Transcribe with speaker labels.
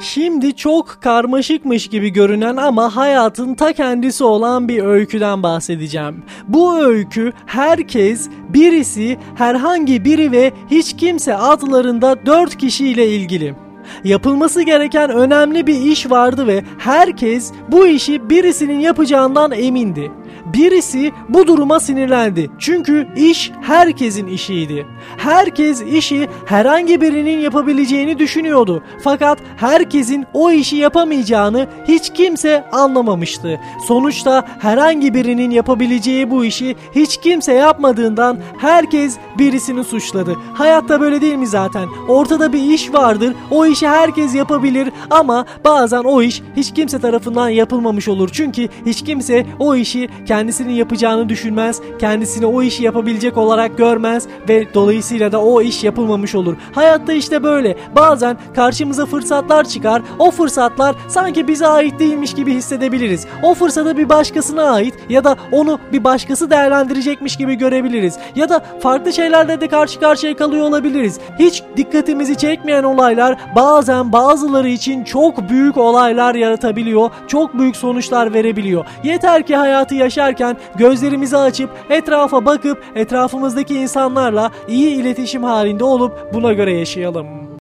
Speaker 1: Şimdi çok karmaşıkmış gibi görünen ama hayatın ta kendisi olan bir öyküden bahsedeceğim. Bu öykü herkes, birisi, herhangi biri ve hiç kimse adlarında dört kişiyle ilgili. Yapılması gereken önemli bir iş vardı ve herkes bu işi birisinin yapacağından emindi. Birisi bu duruma sinirlendi. Çünkü iş herkesin işiydi. Herkes işi herhangi birinin yapabileceğini düşünüyordu. Fakat herkesin o işi yapamayacağını hiç kimse anlamamıştı. Sonuçta herhangi birinin yapabileceği bu işi hiç kimse yapmadığından herkes birisini suçladı. Hayatta böyle değil mi zaten? Ortada bir iş vardır. O işi herkes yapabilir ama bazen o iş hiç kimse tarafından yapılmamış olur. Çünkü hiç kimse o işi kendisinin yapacağını düşünmez, kendisini o işi yapabilecek olarak görmez ve dolayısıyla da o iş yapılmamış olur. Hayatta işte böyle. Bazen karşımıza fırsatlar çıkar. O fırsatlar sanki bize ait değilmiş gibi hissedebiliriz. O fırsatı bir başkasına ait ya da onu bir başkası değerlendirecekmiş gibi görebiliriz. Ya da farklı şeylerle de karşı karşıya kalıyor olabiliriz. Hiç dikkatimizi çekmeyen olaylar bazen bazıları için çok büyük olaylar yaratabiliyor. Çok büyük sonuçlar verebiliyor. Yeter ki hayatı yaşarken gözlerimizi açıp etrafa bakıp etrafımızdaki insanlarla iyi iletişim halinde olup buna göre yaşayalım.